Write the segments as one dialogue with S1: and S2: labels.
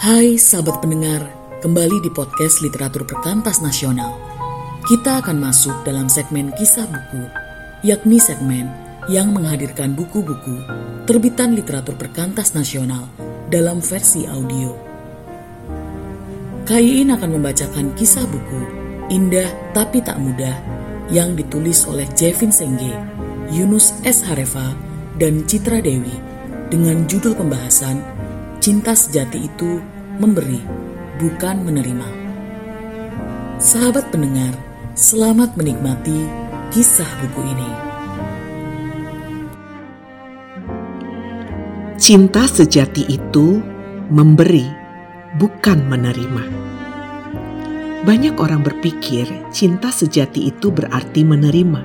S1: Hai sahabat pendengar, kembali di podcast Literatur Perkantas Nasional. Kita akan masuk dalam segmen kisah buku, yakni segmen yang menghadirkan buku-buku terbitan literatur perkantas nasional dalam versi audio. KIIN akan membacakan kisah buku Indah Tapi Tak Mudah yang ditulis oleh Jevin Sengge, Yunus S. Harefa, dan Citra Dewi dengan judul pembahasan Cinta Sejati Itu Memberi, Bukan Menerima. Sahabat pendengar, selamat menikmati kisah buku ini.
S2: Cinta sejati itu memberi, bukan menerima. Banyak orang berpikir cinta sejati itu berarti menerima,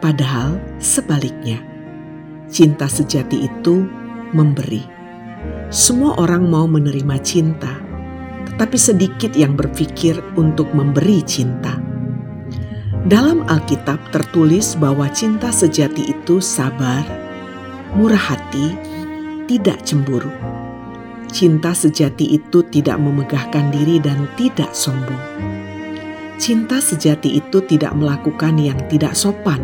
S2: padahal sebaliknya, cinta sejati itu memberi. Semua orang mau menerima cinta, tetapi sedikit yang berpikir untuk memberi cinta. Dalam Alkitab tertulis bahwa cinta sejati itu sabar, murah hati, tidak cemburu. Cinta sejati itu tidak memegahkan diri dan tidak sombong. Cinta sejati itu tidak melakukan yang tidak sopan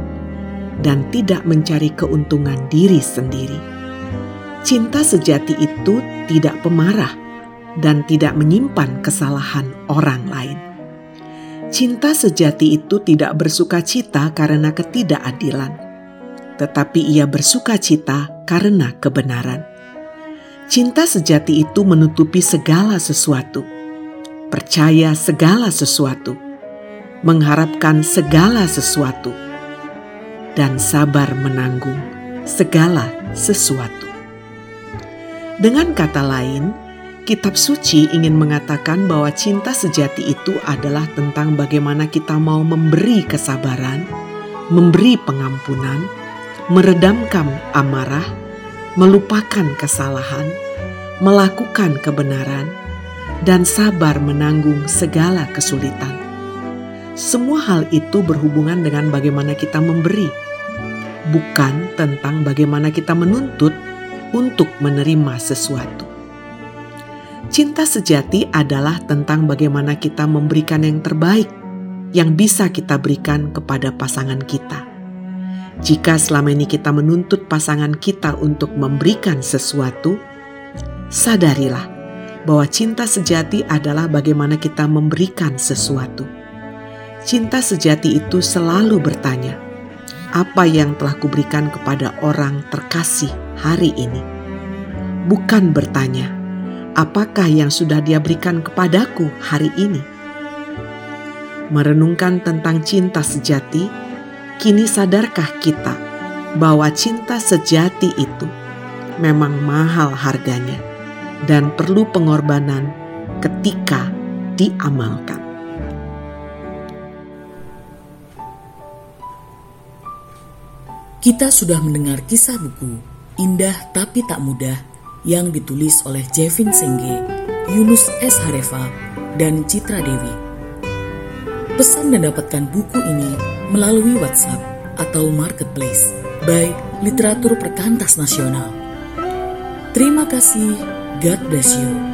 S2: dan tidak mencari keuntungan diri sendiri. Cinta sejati itu tidak pemarah dan tidak menyimpan kesalahan orang lain. Cinta sejati itu tidak bersuka cita karena ketidakadilan, tetapi ia bersuka cita karena kebenaran. Cinta sejati itu menutupi segala sesuatu, percaya segala sesuatu, mengharapkan segala sesuatu, dan sabar menanggung segala sesuatu. Dengan kata lain, Kitab Suci ingin mengatakan bahwa cinta sejati itu adalah tentang bagaimana kita mau memberi kesabaran, memberi pengampunan, meredamkan amarah, melupakan kesalahan, melakukan kebenaran, dan sabar menanggung segala kesulitan. Semua hal itu berhubungan dengan bagaimana kita memberi, bukan tentang bagaimana kita menuntut untuk menerima sesuatu. Cinta sejati adalah tentang bagaimana kita memberikan yang terbaik yang bisa kita berikan kepada pasangan kita jika selama ini kita menuntut pasangan kita untuk memberikan sesuatu, sadarilah bahwa cinta sejati adalah bagaimana kita memberikan sesuatu. Cinta sejati itu selalu bertanya, "Apa yang telah kuberikan kepada orang terkasih hari ini?" Bukan bertanya, "Apakah yang sudah dia berikan kepadaku hari ini?" Merenungkan tentang cinta sejati Kini sadarkah kita bahwa cinta sejati itu memang mahal harganya dan perlu pengorbanan ketika diamalkan?
S1: Kita sudah mendengar kisah buku Indah Tapi Tak Mudah yang ditulis oleh Jevin Sengge, Yunus S. Harefa, dan Citra Dewi. Pesan dan dapatkan buku ini melalui WhatsApp atau Marketplace by Literatur Perkantas Nasional. Terima kasih, God bless you.